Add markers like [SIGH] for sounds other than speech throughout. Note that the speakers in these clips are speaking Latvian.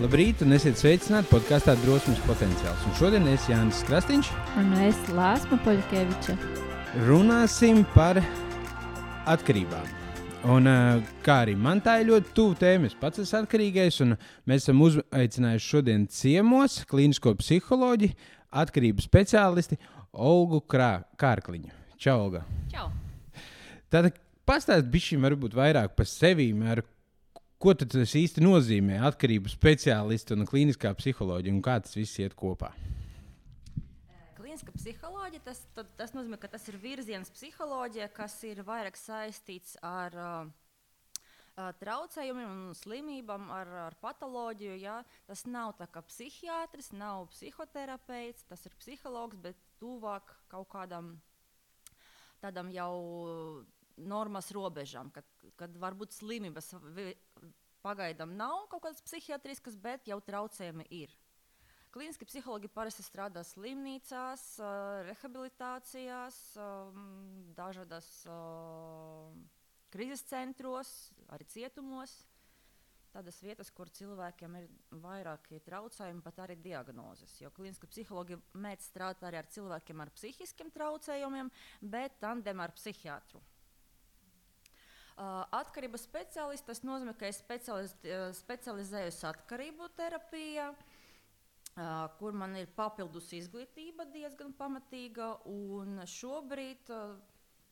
Labrīt, un esiet sveicināti podkāstā Drosmes potenciāls. Un šodien es Jānis Krastīņš. Un es Lāsma Poļkeviča. Runāsim par atkarībām. Un, kā arī man tā ir ļoti tuva tēma, es pats esmu atkarīgais. Mēs esam uzaicinājuši šodien ciemos klīnisko psiholoģi, atkarību speciālisti Olgu Krā, Kārkliņu. Čau, Olga! Čau! Tātad pastāstiet bišķiņ varbūt vairāk par sevi, ar Ko tas īsti nozīmē? Atkarību speciālisti un klīniskā psiholoģija, un kā tas viss iet kopā? Kliniskā psiholoģija tas, tad, tas nozīmē, ka tas ir virziens psiholoģija, kas ir vairāk saistīts ar uh, traucējumiem un slimībām, ar, ar patoloģiju. Ja? Tas nav tā kā psihiatrs, nav psihoterapeits, tas ir psihologs, bet tuvāk kaut kādam tādam jau normas robežām, kad, kad varbūt slimības pagaidām nav kaut kādas psihiatriskas, bet jau traucējumi ir. Kliniski psihologi parasti strādā slimnīcās, rehabilitācijās, dažādas krīzes centros, arī cietumos. Tādas vietas, kur cilvēkiem ir vairāki traucējumi, pat arī diagnozes. Jo kliniski psihologi mēdz strādāt arī ar cilvēkiem ar psihiskiem traucējumiem, bet tandem ar psihiatru. Atkarības speciālists tas nozīmē, ka es specializējos atkarību terapijā, uh, kur man ir papildus izglītība diezgan pamatīga. Šobrīd uh,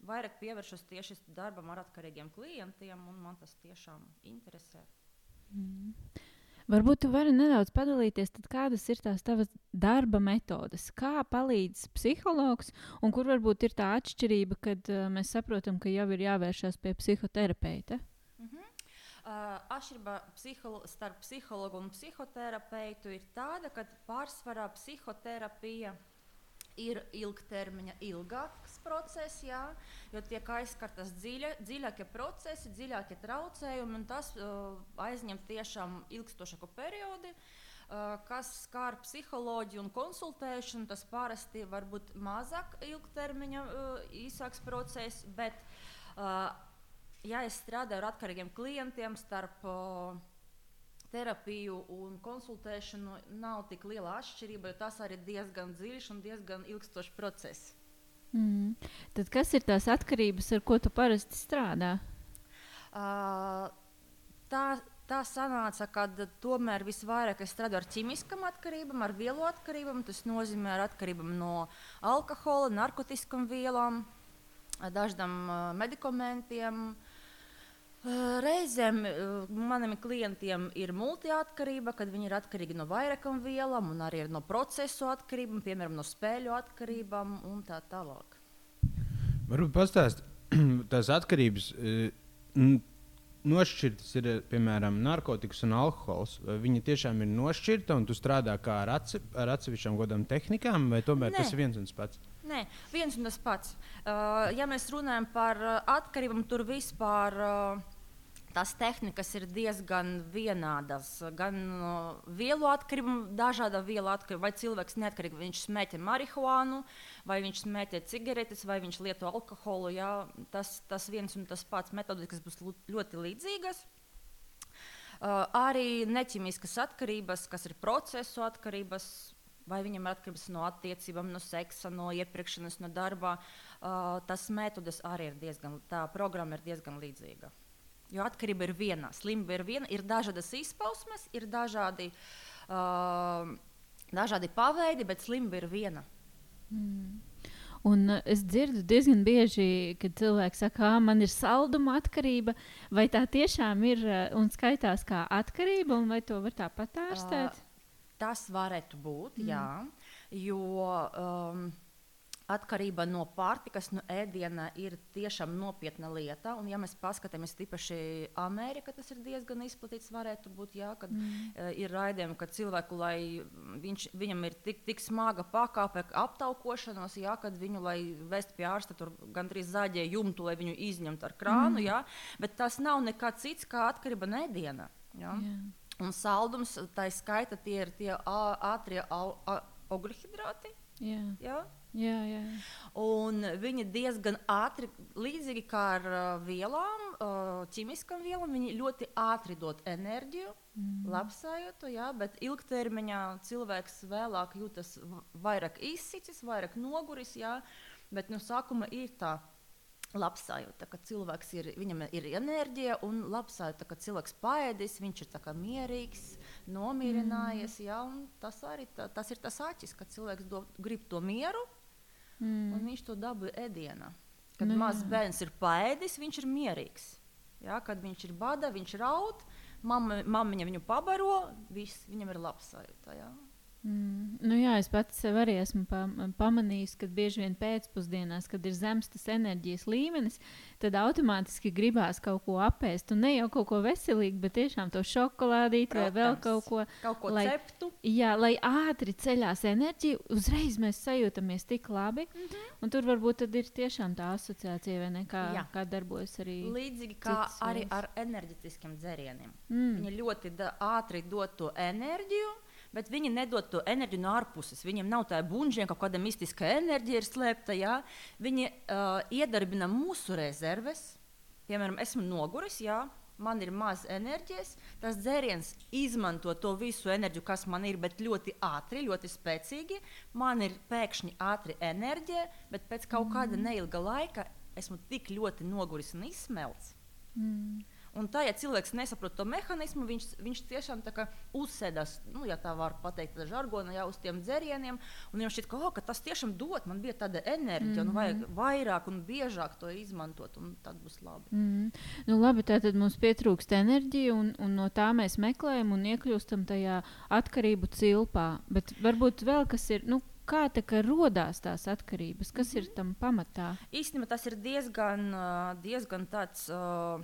vairāk pievēršos tieši darbam ar atkarīgiem klientiem, un man tas tiešām interesē. Mm. Varbūt jūs varat nedaudz padalīties, kādas ir tās tavas darba metodes, kā palīdz psihologs, un kur varbūt ir tā atšķirība, kad uh, mēs saprotam, ka jau ir jāvēršas pie psihoterapeita. Mm -hmm. uh, atšķirība psiholo starp psihologu un psihoterapeitu ir tāda, ka pārsvarā psihoterapija ir ilgtermiņa, ilgāks process, jā, jo tiek aizskartas dziļa, dziļākie procesi, dziļākie traucējumi, un tas uh, aizņem tiešām ilgstošāku periodu. Uh, kas skar psiholoģiju un konsultēšanu, tas parasti var būt mazāk ilgtermiņa, uh, īsāks process, bet, uh, ja es strādāju ar atkarīgiem klientiem starp uh, terapiju un konsultēšanu nav tik liela atšķirība, jo tas arī diezgan dziļš un diezgan ilgstošs process. Mm. Tad kas ir tās atkarības, ar ko tu parasti strādā? Uh, tā, tā sanāca, ka tomēr visvairāk es strādāju ar ķīmiskām atkarībām, ar vielu atkarībām. Tas nozīmē ar atkarībām no alkohola, narkotikām vielām, dažādiem medikamentiem. Uh, Reizēm maniem klientiem ir multiatkarība, kad viņi ir atkarīgi no vairākām vielām, un arī no procesu atkarībām, piemēram, no spēļu atkarībām un tā tālāk. Varbūt pastāstīt, [CLEARS THROAT] tās atkarības nošķirtas ir piemēram narkotikas un alkohols. Vai viņi tiešām ir nošķirta un tu strādā kā ar, atse, ar atsevišķām godām tehnikām, vai tomēr Nē. tas ir viens un tas pats? Nē, viens un tas pats. Uh, ja mēs runājam par uh, atkarībām, tur vispār uh, tās tehnikas ir diezgan vienādas. Gan uh, vielu atkarība, dažāda vielu atkarība, vai cilvēks neatkarīgi viņš smēķē marihuānu, vai viņš smēķē cigaretes, vai viņš lieto alkoholu. Jā, tas, tas viens un tas pats metodikas būs ļoti līdzīgas. Uh, arī neķimiskas atkarības, kas ir procesu atkarības, vai viņam ir atkarības no attiecībām, no seksa, no iepirkšanas, no darba. Uh, tas metods arī ir diezgan, tā programma ir diezgan līdzīga. Jo atkarība ir viena, slimība ir viena, ir dažādas izpausmes, ir dažādi, uh, dažādi paveidi, bet slimība ir viena. Mm. Un es dzirdu diezgan bieži, kad cilvēki saka, ka man ir salduma atkarība, vai tā tiešām ir un skaitās kā atkarība, un vai to var tā patārstēt? Uh, Tas varētu būt, mm. jā, jo um, atkarība no pārtikas, no ēdiena ir tiešām nopietna lieta. Un, ja mēs paskatāmies tīpaši Amerikā, tas ir diezgan izplatīts. Varētu būt, jā, kad mm. uh, ir raidījumi, ka cilvēku, lai viņš, viņam ir tik, tik smaga pakāpe aptaukošanos, jā, kad viņu, lai vest pie ārsta, tur gandrīz zaļie jumtu, lai viņu izņemtu ar krānu, mm. jā, bet tas nav nekā cits kā atkarība no ēdiena. Jā. Yeah. Un saldums, tā ir skaita, tie ir tie ātrie augļhidrāti. Jā. Jā? Jā, jā. Un viņi diezgan ātri, līdzīgi kā ar uh, vielām, uh, ķīmiskām vielām, viņi ļoti ātri dod enerģiju, mm. labsajūtu, jā, bet ilgtermiņā cilvēks vēlāk jūtas vairāk izsicis, vairāk noguris, jā, bet no sākuma ir tā labsajūta, ka cilvēks ir, viņam ir enerģija un labsajūta, ka cilvēks paēdis, viņš ir mierīgs, nomierinājies, mm. jā, tas arī tā, tas ir tas acis, ka cilvēks do, grib to mieru, Mm. Un viņš to dabūja ēdienā. Kad Nu nu, mazs jā. bērns ir paēdis, viņš ir mierīgs. Ja, kad viņš ir bada, viņš raud, mamma, mamma viņu pabaro, viss, viņam ir labs sajūta. Mm. Nu, jā, es pats sev arī esmu pam pamanījis, ka bieži vien pēcpusdienās, kad ir zems tas enerģijas līmenis, tad automātiski gribās kaut ko apēst. Un ne jau kaut ko veselīgu, bet tiešām to šokolādīti vai vēl Protams. kaut ko. Ko Lai- ceptu. Jā, lai ātri ceļās enerģija, uzreiz mēs sajūtamies tik labi. Mm. -hmm. Tur varbūt ir tiešām tā asociācija, vai ne? Kā, Jā. kā darbojas arī. Līdzīgi kā arī ar enerģiskiem dzērieniem. Mm. Viņi ļoti ātri dod to enerģiju, bet viņi nedod to enerģiju no ārpuses. Viņiem nav tā buļbuļsakta, kaut kāda mistiska enerģija ir slēpta. Jā. Viņi uh, iedarbina mūsu rezerves. Piemēram, esmu noguris, jā, man ir maz enerģijas. Tas dzēriens izmanto to visu enerģiju, kas man ir, bet ļoti ātri, ļoti spēcīgi. Man ir pēkšņi ātri enerģija, bet pēc kaut kāda neilga laika esmu tik ļoti noguris un izsmelts. Mm. Un tā, ja cilvēks nesaprot to mehānismu, viņš, viņš tiešām uzsēdās, nu, ja tā var pateikt, tā žargonā, jau uz tiem dzērieniem. Un viņam šķiet, ka, oh, ka tas tiešām dod, man bija tāda enerģija, mm -hmm. un vajag vairāk un biežāk to izmantot, un tad būs labi. Mm. Nu, labi, tātad mums pietrūkst enerģija, un, un no tā mēs meklējam un iekļūstam tajā atkarību cilpā. Bet varbūt vēl kas ir. Nu, Kā tā kā radās tās atkarības? Kas ir tam pamatā? Īstenībā tas ir diezgan, diezgan tāds. Uh,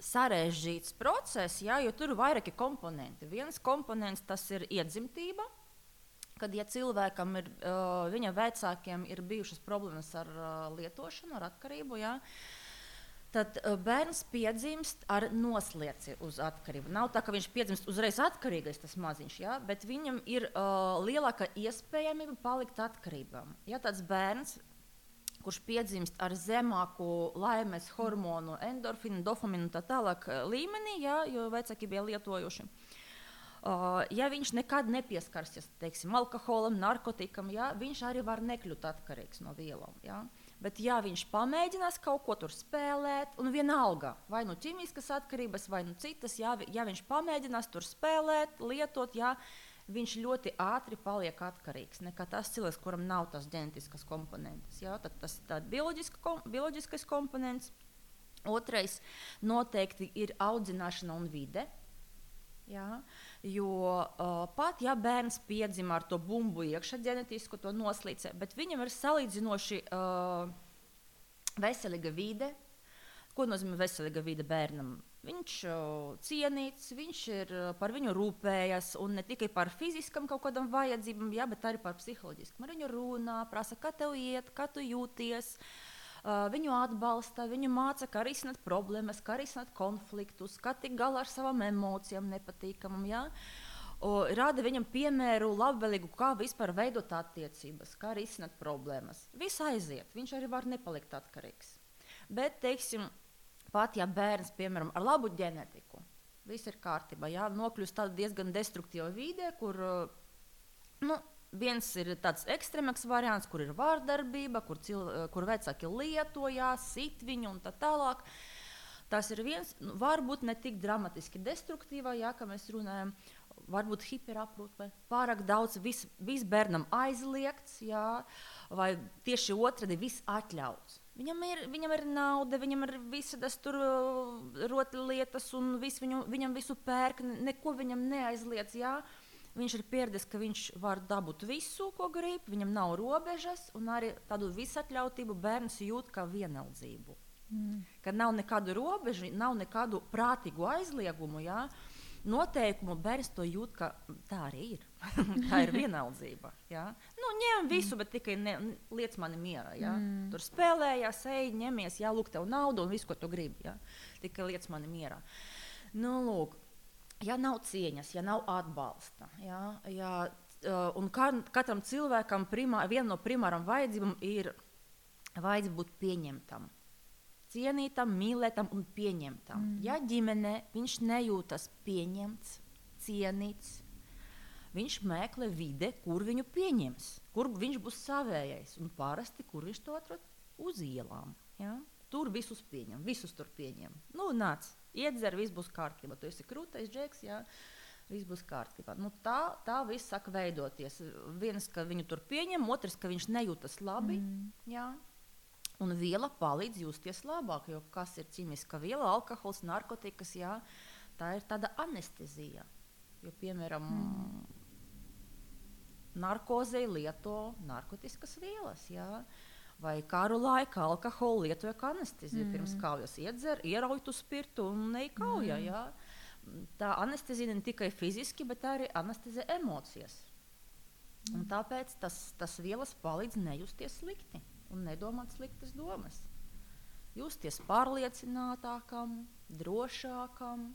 Sarežģīts process, jā, jo tur ir vairāki komponenti. Viens komponents tas ir iedzimtība, kad ja cilvēkam ir, uh, viņa vecākiem ir bijušas problēmas ar uh, lietošanu, ar atkarību, jā, tad uh, bērns piedzimst ar noslieci uz atkarību. Nav tā, ka viņš piedzimst uzreiz atkarīgais, tas maziņš, jā, bet viņam ir uh, lielāka iespējamība palikt atkarībam. Ja tāds bērns kurš piedzimst ar zemāku laimes hormonu, endorfinu, dopaminu tā tālāk eh, līmenī, jā, jo vecāki bija lietojuši. Uh, ja viņš nekad nepieskarsies teiksim, alkoholam, narkotikam, jā, viņš arī var nekļūt atkarīgs no vielām. Jā. Bet, ja viņš pamēģinās kaut ko tur spēlēt, un vienalga, vai nu ķīmiskas atkarības, vai nu citas, vi- ja viņš pamēģinās tur spēlēt, lietot, jā, viņš ļoti ātri paliek atkarīgs. Nekā tas cilvēks, kuram nav tās ģenētiskas komponentes. Jā, tad tas ir bioloģiska kom, bioloģiskais komponents. Otrais noteikti ir audzināšana un vide. Jā, jo uh, pat ja bērns piedzima ar to bumbu iekšā, ģenētisku to noslīcē, bet viņam ir salīdzinoši uh, veselīga vide. Ko nozīmē veselīga vide bērnam? Viņš uh, cienīts, viņš ir par viņu rūpējas, un ne tikai par fiziskām kaut kādām vajadzībām, jā, bet arī par psiholoģiskām. Ar viņu runā, prasa, kā tev iet, kā tu jūties. Viņu atbalsta, viņu māca, kā risināt problēmas, kā risināt konfliktus, kā tikt galā ar savām emocijām, nepatīkamām. Rāda viņam piemēru, labvēlīgu, kā vispār veidot attiecības, kā risināt problēmas. Viss aiziet, viņš arī var nepalikt atkarīgs. Bet, teiksim, pat ja bērns, piemēram, ar labu ģenētiku, viss ir kārtībā, jā, nokļūst tādā diezgan destruktīvā vidē, kur uh, nu, viens ir tāds ekstrēmāks variants, kur ir vārdarbība, kur, cil, kur vecāki lietojās, sit viņu un tā tālāk. Tas ir viens, nu, varbūt ne tik dramatiski destruktīvā, kā mēs runājam. Varbūt hiperaprūpe, pārāk daudz, viss vis bērnam aizliegts, jā, vai tieši otrādi viss atļauts. Viņam ir, viņam ir nauda, viņam ir visas tur uh, rotaļlietas, un vis viņu, viņam visu pērk, ne- neko viņam neaizliedz. Jā. Viņš ir pieredzējis, ka viņš var dabūt visu, ko grib, viņam nav robežas, un arī tādu visatļautību bērns jūt kā vienaldzību. Mm. Kad nav nekādu robežu, nav nekādu prātīgu aizliegumu, jā, noteikumu bērns to jūt, ka tā arī ir. [LAUGHS] tā ir vienaldzība. Jā. Nu, ņem visu, bet tikai ne, liec mani mierā. Jā. Mm. Tur spēlējās, ej, ņemies, jā, lūk, tev naudu un visu, ko tu gribi. Jā. Tikai liec mani mierā. Nu, lūk, ja nav cieņas, ja nav atbalsta, jā, ja Uh, un kā, katram cilvēkam primā, viena no primārām vajadzībām ir vajadzība būt pieņemtam. Cienītam, mīlētam un pieņemtam. Mm. Ja ģimenē viņš nejūtas pieņemts, cienīts, viņš meklē vide, kur viņu pieņems, kur viņš būs savējais. Un parasti, kur viņš to atrod? Uz ielām. Ja? Tur visus pieņem, visus tur pieņem. Nu, nāc, iedzer, viss būs kārtībā. Tu esi krūtais, džeks. Ja? viss būs kārtībā. Nu, tā, tā viss saka veidoties. Viens, ka viņu tur pieņem, otrs, ka viņš nejūtas labi. Mm. Jā. Un viela palīdz justies labāk, jo kas ir ķīmiska viela, alkohols, narkotikas, jā, tā ir tāda anestezija. Jo, piemēram, mm. narkozei lieto narkotikas vielas. Jā. Vai kāru laikā alkoholu lietoja kā anesteziju. Mm. Pirms kaujas iedzer, ierauj tu spirtu un neikauja. Mm. Jā tā anestezija ne tikai fiziski, bet arī anestezija emocijas. Un tāpēc tas, tas vielas palīdz nejusties slikti un nedomāt sliktas domas. Justies pārliecinātākam, drošākam,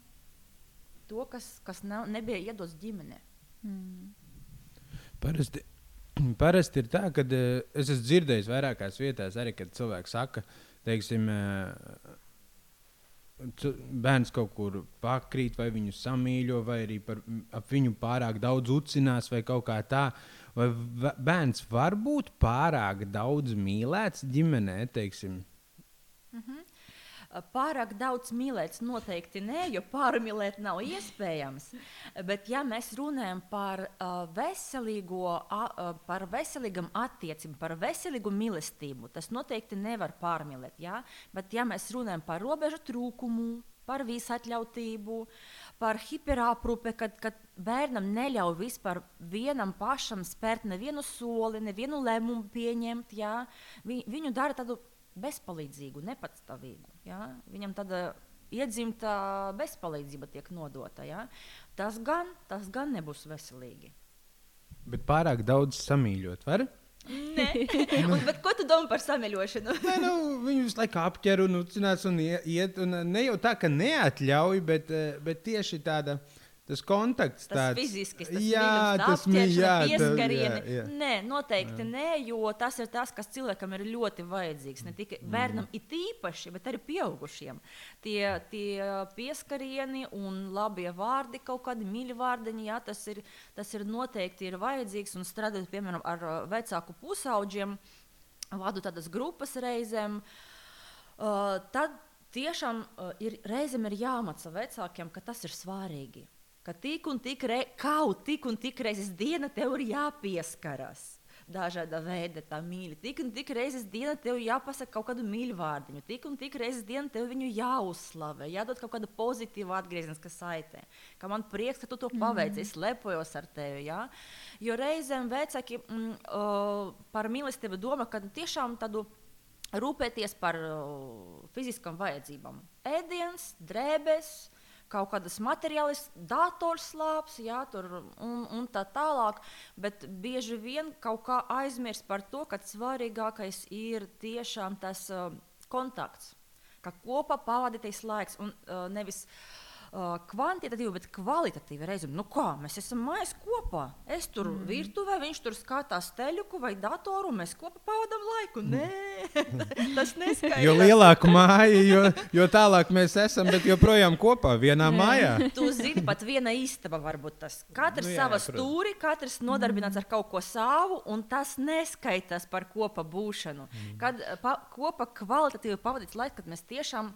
to, kas, kas nav, nebija iedots ģimenē. Mm. Parasti, [CLEARS THROAT] parasti ir tā, ka uh, es esmu dzirdējis vairākās vietās, arī kad cilvēki saka, teiksim, uh, bērns kaut kur pakrīt, vai viņu samīļo, vai arī par, ap viņu pārāk daudz ucinās, vai kaut kā tā. Vai bērns var būt pārāk daudz mīlēts ģimenē, teiksim? Mm -hmm pārāk daudz mīlēts noteikti nē, jo pārmīlēt nav iespējams. Bet, ja mēs runājam par uh, veselīgo, uh, par veselīgam attiecībām, par veselīgu mīlestību, tas noteikti nevar pārmīlēt. Ja? Bet, ja mēs runājam par robežu trūkumu, par visatļautību, par hiperāprūpi, kad, kad bērnam neļauj vispār vienam pašam spērt nevienu soli, nevienu lēmumu pieņemt. Ja? Vi, viņu dara tādu bezpalīdzīgu, nepatstāvīgu. Ja? Viņam tāda iedzimta bezpalīdzība tiek nodota. Ja? Tas, gan, tas gan nebūs veselīgi. Bet pārāk daudz samīļot, var? Nē, [LAUGHS] un, bet ko tu domā par samīļošanu? Nē, nu, viņu visu laiku apķer un ucinās un iet. Un ne jau tā, ka neatļauj, bet, eh, bet tieši tāda. Tas kontakts tas tāds fizisks, tas jā, tas. Jā, jā. Nē, noteikti jā. nē, jo tas ir tas, kas cilvēkam ir ļoti vajadzīgs. Ne tikai mm. bērnam, it īpaši, bet arī pieaugušiem. Tie, tie pieskarieni un labie vārdi, kaut kādi mīļi vārdiņi, jā, tas, ir, tas ir noteikti ir vajadzīgs. Un strādājot, piemēram, ar uh, vecāku pusauģiem, vadu tādas grupas reizēm. Uh, tad tiešām uh, ir, reizēm ir jāmāca vecākiem, ka tas ir svarīgi ka tik un tik, re, kaut tik un tik reizes diena tev ir jāpieskaras. Dažāda veida tā mīļa. Tik un tik reizes dienā tev jāpasaka kaut kādu mīļu vārdiņu. Tik un tik reizes dienā tev viņu jāuzslavē, jādod kaut kāda pozitīva atgriezniska saite. Ka man prieks, ka tu to paveici, mm. es lepojos ar tevi. Ja? Jo reizēm vecāki mm, uh, par mīlestību domā, ka tiešām tādu rūpēties par uh, fiziskām vajadzībām. Ēdiens, drēbes, kaut kādas materiālas, datorslāps, jā, tur, un, un tā tālāk. Bet bieži vien kaut kā aizmirst par to, ka svarīgākais ir tiešām tas uh, kontakts, ka kopā pavadītais laiks un uh, nevis. Uh, uh, kvantitatīvi, bet kvalitatīvi reizēm. Nu kā, mēs esam mājās kopā. Es tur mm. virtuvē, viņš tur skatās teļuku vai datoru, un mēs kopā pavadām laiku. Mm. Nē, [LAUGHS] tas neskaidrs. jo lielāka māja, jo, jo tālāk mēs esam, bet joprojām kopā vienā Nē. mājā. tu zini, pat viena istaba var būt tas. Katrs nu, jā, savā stūri, katrs nodarbināts ar kaut ko savu, un tas neskaitās par kopā būšanu. Mm. Kad pa, kopā kvalitatīvi pavadīts laiks, kad mēs tiešām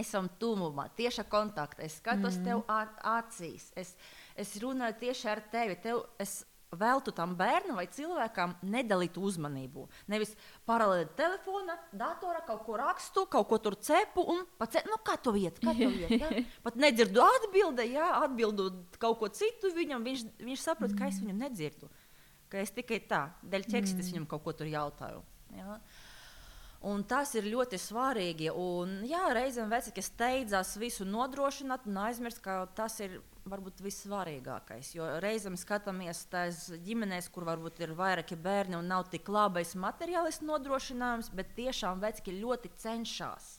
esam tuvumā, tieši kontaktā. Es skatos mm. tev acīs, es, es runāju tieši ar tevi. Tev, es veltu tam bērnam vai cilvēkam nedalītu uzmanību. Nevis paralēli telefona, datorā kaut ko rakstu, kaut ko tur cepu un pats, nu, kā to iet, kā to iet. Ja? [LAUGHS] Pat nedzirdu atbildi, ja atbildu kaut ko citu viņam, viņš, viņš saprot, mm. ka es viņu nedzirdu. Ka es tikai tā, dēļ ķeksītes mm. viņam kaut ko tur jautāju. Ja? Un tas ir ļoti svarīgi. Un, jā, reizēm vecāki steidzās visu nodrošināt un aizmirst, ka tas ir varbūt vissvarīgākais. Jo reizēm skatāmies tās ģimenēs, kur varbūt ir vairāki bērni un nav tik labais materiālis nodrošinājums, bet tiešām vecāki ļoti cenšas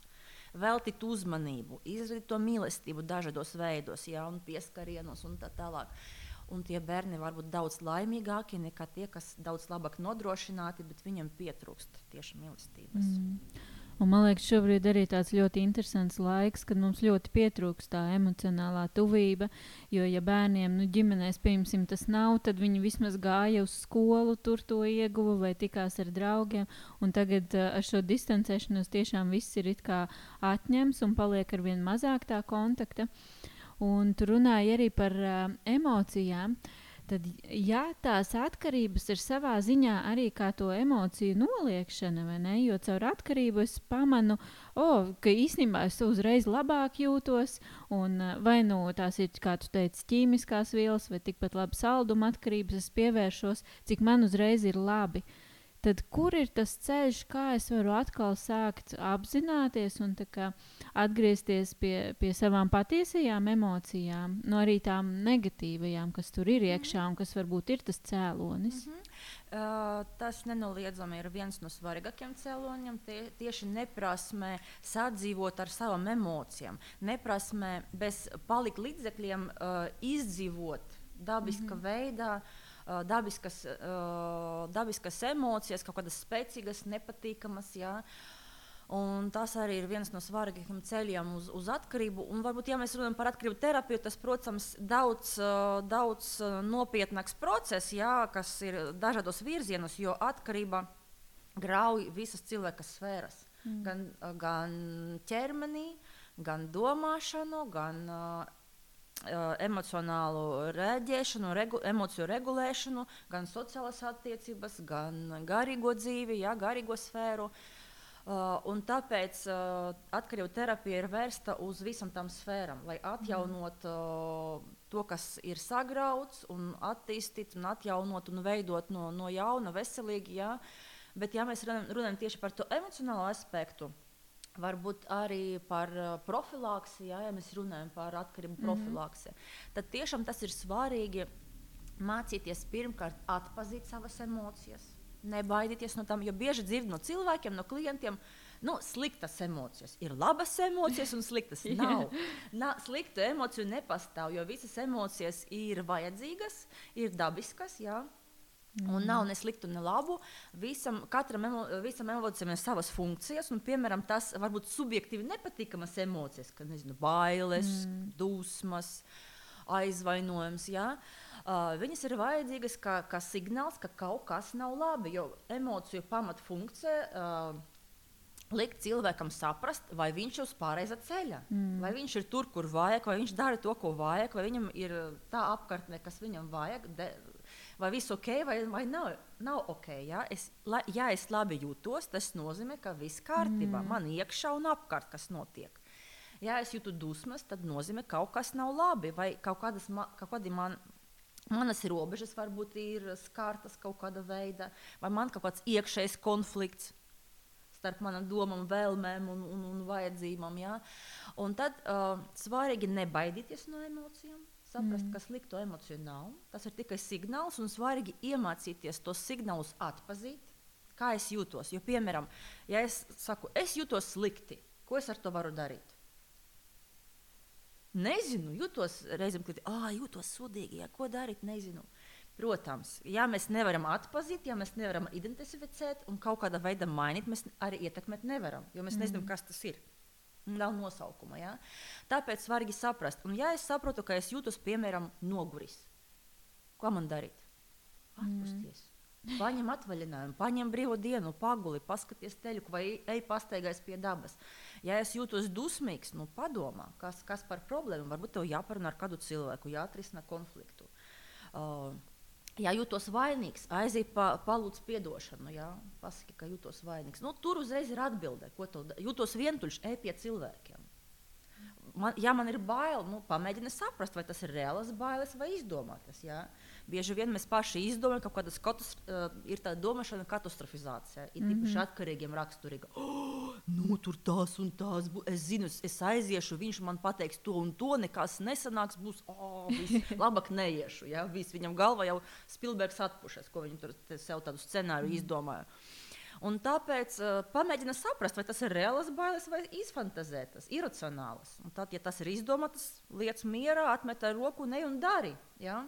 veltīt uzmanību, izrādīt to mīlestību dažādos veidos, ja, un pieskarienos un tā tālāk. Un tie bērni var būt daudz laimīgāki nekā tie, kas daudz labāk nodrošināti, bet viņiem pietrūkst tieši mīlestības. Mm. Un man liekas, šobrīd arī tāds ļoti interesants laiks, kad mums ļoti pietrūkst tā emocionālā tuvība. Jo, ja bērniem nu, ģimenēs, piemēram, tas nav, tad viņi vismaz gāja uz skolu, tur to ieguva vai tikās ar draugiem. Un tagad uh, ar šo distancēšanos tiešām viss ir atņemts un paliek ar vien mazāk tā kontakta. Un tu runāji arī par uh, emocijām. Uh, tad, ja tās atkarības ir savā ziņā arī kā to emociju noliekšana, vai ne? Jo caur atkarību es pamanu, oh, ka īstenībā es uzreiz labāk jūtos, un vai nu tās ir, kā tu teici, ķīmiskās vielas, vai tikpat labi salduma atkarības, es pievēršos, cik man uzreiz ir labi. Uh, tad kur ir tas ceļš, kā es varu atkal sākt apzināties un atgriezties pie, pie savām patiesajām emocijām, no arī tām negatīvajām, kas tur ir iekšā un kas varbūt ir tas cēlonis? Mm -hmm. Uh, tas nenoliedzami ir viens no svarīgākajiem cēloņiem. Tie, tieši neprasmē sadzīvot ar savām emocijām, neprasmē bez palikt līdzekļiem uh, izdzīvot dabiskā mm -hmm. veidā. Uh, dabiskas, dabiskas emocijas, kaut kādas spēcīgas, nepatīkamas. Jā. Un tas arī ir viens no svarīgākajiem ceļiem uz, uz atkarību. Un varbūt, ja mēs runājam par atkarību terapiju, tas, protams, ir daudz, daudz nopietnāks process, jā, kas ir dažādos virzienos, jo atkarība grauj visas cilvēka sfēras. Mm. Gan, gan ķermenī, gan domāšanu, gan uh, emocionālu rēģēšanu, regu, emociju regulēšanu, gan sociālās attiecības, gan garīgo dzīvi, jā, garīgo sfēru. Uh, tāpēc uh, atkarību terapija ir vērsta uz visām tām sfērām, lai atjaunot uh, to, kas ir sagrauts, un attīstīt, un atjaunot un veidot no, no jauna, veselīgi. Jā. Bet, ja mēs runājam tieši par to emocionālo aspektu, uh, Varbūt arī par uh, profilaksi, ja, ja mēs runājam par atkarību mm -hmm. profilaksi. Tad tiešām tas ir svarīgi mācīties pirmkārt atzīt savas emocijas, nebaidīties no tām. Jo bieži dzird no cilvēkiem, no klientiem, nu, sliktas emocijas. Ir labas emocijas un sliktas [LAUGHS] nav. Na, sliktu emociju nepastāv, jo visas emocijas ir vajadzīgas, ir dabiskas. Ja. Mm. Un nav ne sliktu, ne labu. Visam, katram emo, visam emocijam ir savas funkcijas, un, piemēram, tas var būt subjektīvi nepatīkamas emocijas, kā nezinu, bailes, mm. dusmas, aizvainojums. Ja? Uh, viņas ir vajadzīgas kā, kā signāls, ka kaut kas nav labi, jo emociju pamatfunkcija. Uh, likt cilvēkam saprast, vai viņš ir uz pareizā ceļa, mm. vai viņš ir tur, kur vajag, vai viņš dara to, ko vajag, vai viņam ir tā apkārtne, kas viņam vajag, de, vai viss ok, vai, vai nav, nav ok. Ja? Es, la, ja es labi jūtos, tas nozīmē, ka viss kārtībā, mm. man iekšā un apkārt kas notiek. Ja es jūtu dusmas, tad nozīmē, ka kaut kas nav labi, vai kaut, kādas, kaut man, manas robežas varbūt ir skārtas kaut kāda veida, vai man kaut kāds iekšējs konflikts starp manām domām, vēlmēm un, un, un vajadzībām. Ja? Un tad uh, svarīgi nebaidīties no emocijām saprast, mm. ka sliktu emociju nav. Tas ir tikai signāls, un svarīgi iemācīties tos signālus atpazīt, kā es jūtos. Jo, piemēram, ja es saku, es jūtos slikti, ko es ar to varu darīt? Nezinu, jūtos reizēm, kad ah, jūtos sūdīgi, ja, ko darīt, nezinu. Protams, ja mēs nevaram atpazīt, ja mēs nevaram identificēt un kaut kādā veidā mainīt, mēs arī ietekmēt nevaram, jo mēs mm. nezinām, kas tas ir. Nav nosaukuma. Ja? Tāpēc svarīgi saprast, un ja es saprotu, ka es jūtos, piemēram, noguris, ko man darīt? Atpūsties. Mm. Paņem atvaļinājumu, paņem brīvo dienu, paguli, paskaties teļu, vai ej pastaigājas pie dabas. Ja es jūtos dusmīgs, nu padomā, kas, kas par problēmu. Varbūt tev jāparunā ar kādu cilvēku, jāatrisina konfliktu. Uh, Ja jūtos vainīgs, aiziet pa, palūdz atdošanu, jā, pasaki, ka jūtos vainīgs. Nu, tur uzreiz ir atbilde, ko tu jūtos vientuļš, ej pie cilvēkiem. Man, ja man ir bail, nu, pamēģini saprast, vai tas ir reāls bailes vai izdomātas. Jā. Bieži vien mēs paši izdomājam, ka kādas katas, uh, ir tāda domāšana katastrofizācija. Ir mm -hmm. īpaši atkarīgiem raksturīga. [GASPS] Oh, nu, tur tās un tās būs. Es zinu, es aiziešu, viņš man pateiks to un to, nekas nesanāks. Būs oh, [LAUGHS] labāk neiešu. Ja? Viss, viņam galvā jau Spilbergs atpušas, ko viņi tur sev tādu scenāriju mm -hmm. izdomāja. Un tāpēc uh, pamēģina saprast, vai tas ir reāls bailes vai izfantazētas, iracionāls. Un tad, ja tas ir izdomāts, lietas mierā, atmet ar roku, ne un dari. Ja?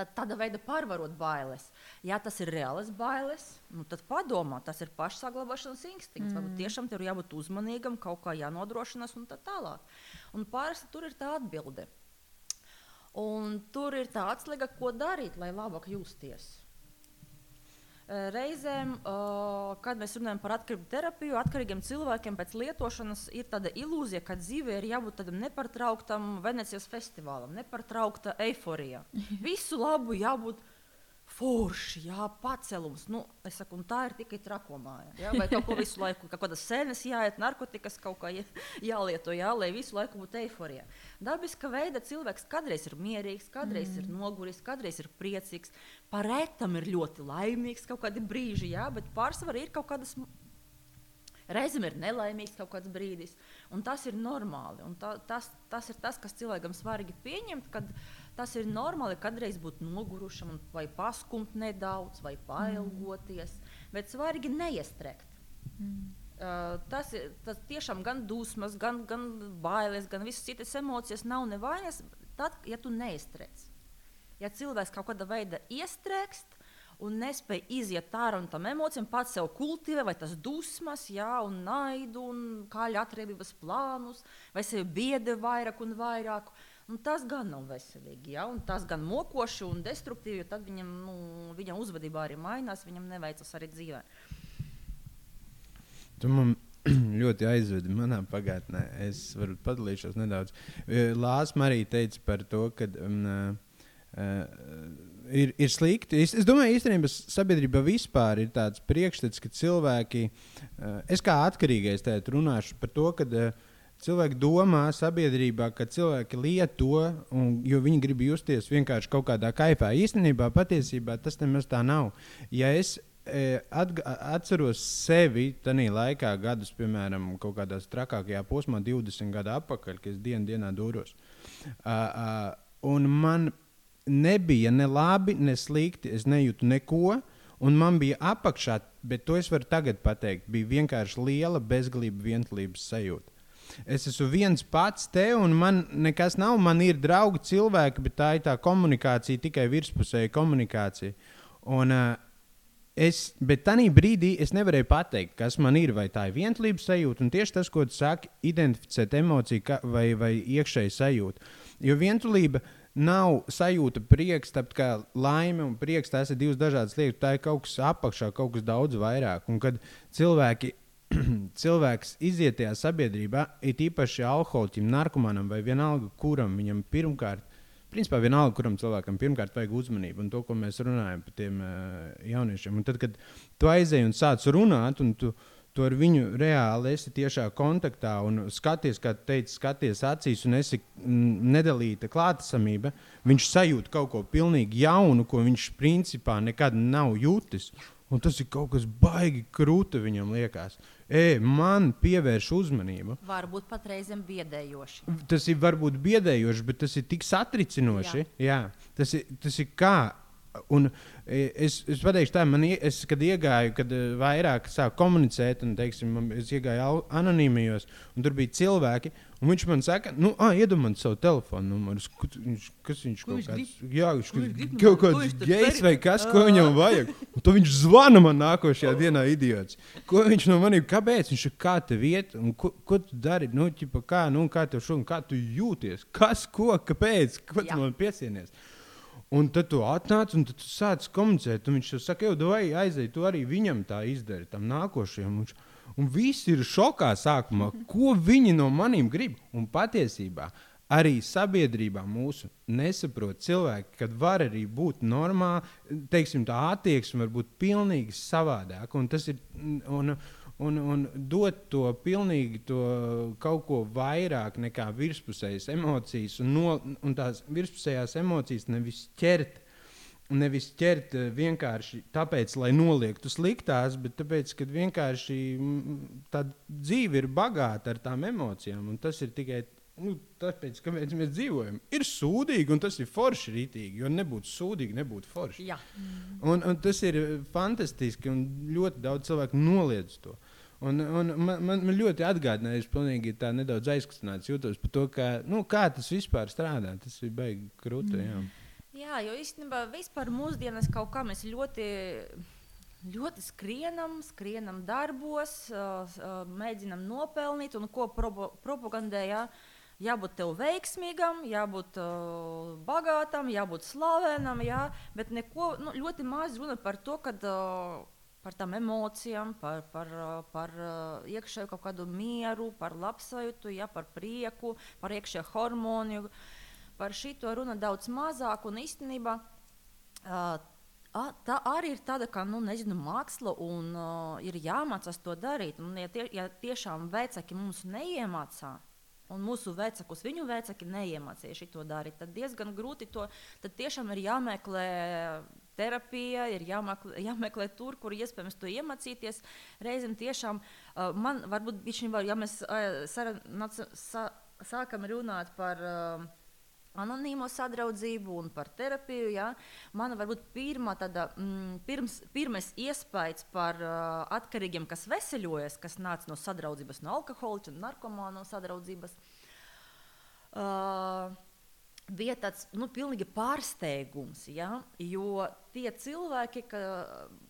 Tad tāda veida pārvarot bailes. Ja tas ir reāls bailes, nu, tad padomā, tas ir pašsaglabāšanas instinkts. Mm. Varbūt tiešām tur jābūt uzmanīgam, kaut kā jānodrošinās un tā tālāk. Un parasti tur ir tā atbilde. Un tur ir tā atslēga, ko darīt, lai labāk justies. Reizēm, kad mēs runājam par atkarību terapiju, atkarīgiem cilvēkiem pēc lietošanas ir tāda ilūzija, ka dzīvē ir jābūt tādam nepārtrauktam Venecijas festivālam, nepārtraukta eiforija. [LAUGHS] Visu labu jābūt forši, jā, pacelums. Nu, es saku, tā ir tikai trakomāja. Jā, vai kaut ko visu laiku, kaut kādas sēnes jāiet, narkotikas kaut kā jālieto, jā, lai visu laiku būtu eiforija. Dabiska veida cilvēks kādreiz ir mierīgs, kādreiz mm. ir noguris, kādreiz ir priecīgs. Parētam ir ļoti laimīgs kaut kādi brīži, jā, bet pārsvarā ir kaut kādas Reizēm ir nelaimīgs kaut kāds brīdis, un tas ir normāli. Tā, tas, tas ir tas, kas cilvēkam svarīgi pieņemt, kad tas ir normāli kādreiz būt nogurušam, vai paskumt nedaudz, vai pailgoties, mm. bet svarīgi neiestrēgt. Mm. Uh, tas tas tiešām gan dusmas, gan, gan bailes, gan visas citas emocijas nav nevainas. Tad, ja tu neiestrēdz, ja cilvēks kaut kādā veidā iestrēgst, un nespēja iziet ārā no tām emocijām, pats sev kultivē, vai tas dusmas, jā, un naidu, un kāļa atriebības plānus, vai sevi biedē vairāk un vairāk. Un tas gan nav veselīgi, ja? un tas gan mokoši un destruktīvi, tad viņam, nu, viņam uzvedība arī mainās, viņam neveicas arī dzīvē. Tu man [CLEARS THROAT] ļoti aizvedi manā pagātnē. Es varu padalīties nedaudz. Lāsma arī teica par to, ka um, uh, ir, ir slikti. Es, es domāju, īstenībā sabiedrība vispār ir tāds priekšstats, ka cilvēki, es kā atkarīgais tēt runāšu par to, ka uh, cilvēki domā sabiedrībā, ka cilvēki lieto, un, jo viņi grib justies vienkārši kaut kādā kaifā. Īstenībā patiesībā tas nemaz tā nav. Ja es e, atceros sevi tajā laikā, gadus, piemēram, kaut kādā trakākajā posmā, 20 gadu atpakaļ, kad es dienu dienā dūros. Uh, uh, man nebija ne labi, ne slikti. Es nejūtu neko. Un man bija apakšā, bet to es varu tagad pateikt, bija vienkārši liela bezgalība, vientulības sajūta. Es esmu viens pats te, un man nekas nav. Man ir draugi, cilvēki, bet tā ir tā komunikācija, tikai virspusēja komunikācija. Un, uh, Es, bet tajā brīdī es nevarēju pateikt, kas man ir, vai tā ir vientulības sajūta. Tieši tas, ko tu saki, identificēt emociju ka, vai, vai iekšēju sajūtu. Jo vientulība nav sajūta prieks, tāpēc kā laime un prieks tas ir divas dažādas lietas. Tā ir kaut kas apakšā, kaut kas daudz vairāk. Un kad cilvēki, [CLEARS THROAT] cilvēks iziet tajā sabiedrībā, it īpaši alkoholiķim, narkomanam vai vienalga, kuram viņam pirmkārt. Principā vienalga, kuram cilvēkam pirmkārt vajag uzmanību, un to, ko mēs runājam par tiem uh, jauniešiem. Un tad, kad tu aizēji un sāc runāt, un tu, tu ar viņu reāli esi tiešā kontaktā un skaties, kā teica, skaties acīs un esi nedalīta klātesamība, viņš sajūt kaut ko pilnīgi jaunu, ko viņš principā nekad nav jutis. Un tas ir kaut kas baigi krūta viņam liekas. E, man pievērš uzmanību. Varbūt pat reizēm biedējoši. Tas ir varbūt biedējoši, bet tas ir tik satricinoši. Jā. Jā, tas, ir, tas ir kā Un e, es, es pateikšu, tā, man, es, kad iegāju, kad e, vairāk sāku komunicēt, un teiksim, es iegāju anonīmijos, un tur bija cilvēki, un viņš man saka, nu, ah, man savu telefonu numuru. Kas viņš kaut kāds, jā, viņš kaut kāds gejs vai kas, ko viņam vajag. Un to viņš zvana man nākošajā dienā, idiots. Ko viņš no maniem, kāpēc? Viņš ir kā te vieta, un ko, ko tu dari? Nu, ķipa, kā, nu, kā tev šodien, kā tu jūties? Kas, ko, kāpēc? Ko tu man piesienies? Un tad tu atnāc un tu sāc komunicēt. Viņš jau saka, jau vai aizej, tu arī viņam tā izdari, tam nākošajam. Viņš, un visi ir šokā sākumā, ko viņi no maniem grib. Un patiesībā arī sabiedrībā mūsu nesaprot cilvēki, kad var arī būt normāli, teiksim, tā attieksme var būt pilnīgi savādāka. Un tas ir. Un, un, un dot to pilnīgi to kaut ko vairāk nekā virspusējas emocijas, un, no, un tās virspusējās emocijas nevis ķert. Nevis ķert eh, vienkārši tāpēc, lai noliektu sliktās, bet tāpēc, ka vienkārši tā dzīve ir bagāta ar tām emocijām. Tas ir tikai nu, tāpēc, ka mēs, dzīvojam. Ir sūdīgi, un tas ir forši rītīgi. Jo nebūtu sūdīgi, nebūtu forši. Un, un tas ir fantastiski, un ļoti daudz cilvēku noliedz to. Un, un man, man, man ļoti atgādināja, es pilnīgi tā nedaudz aizkustināts jūtos par to, kā, nu, kā tas vispār strādā. Tas ir baigi krūti. Mm. Jā. Jā, jo īstenībā vispār mūsdienās kaut kā mēs ļoti, ļoti skrienam, skrienam darbos, mēģinam nopelnīt un ko propo, propagandējā. Jābūt tev veiksmīgam, jābūt uh, bagātam, jābūt slavenam, jā, bet neko nu, ļoti maz runa par to, kad, uh, par tām emocijām, par, par, par iekšēju kaut kādu mieru, par labsajūtu, ja, par prieku, par iekšēju hormoniju. Par šito runa daudz mazāk un īstenībā. Uh, Tā arī ir tāda kā nu, nezinu, māksla, un uh, ir jāmācās to darīt. Un, ja, tie, ja tiešām vecāki mums neiemācā, un mūsu vecākus viņu vecāki neiemācīja to darīt, tad diezgan grūti to. Tad tiešām ir jāmeklē terapija, ir jāmeklē, jāmeklē tur, kur iespējams to iemācīties. Reizēm tiešām uh, man varbūt bija, ja mēs uh, sara, nac, sa, sākam runāt par. Uh, anonīmo sadraudzību un par terapiju. Ja? Man varbūt pirmā tāda, mm, pirms, pirmais iespējas par uh, atkarīgiem, kas veseļojas, kas nāca no sadraudzības, no alkohola un narkomānu sadraudzības. Uh, bija tāds nu, pilnīgi pārsteigums, ja? jo tie cilvēki, ka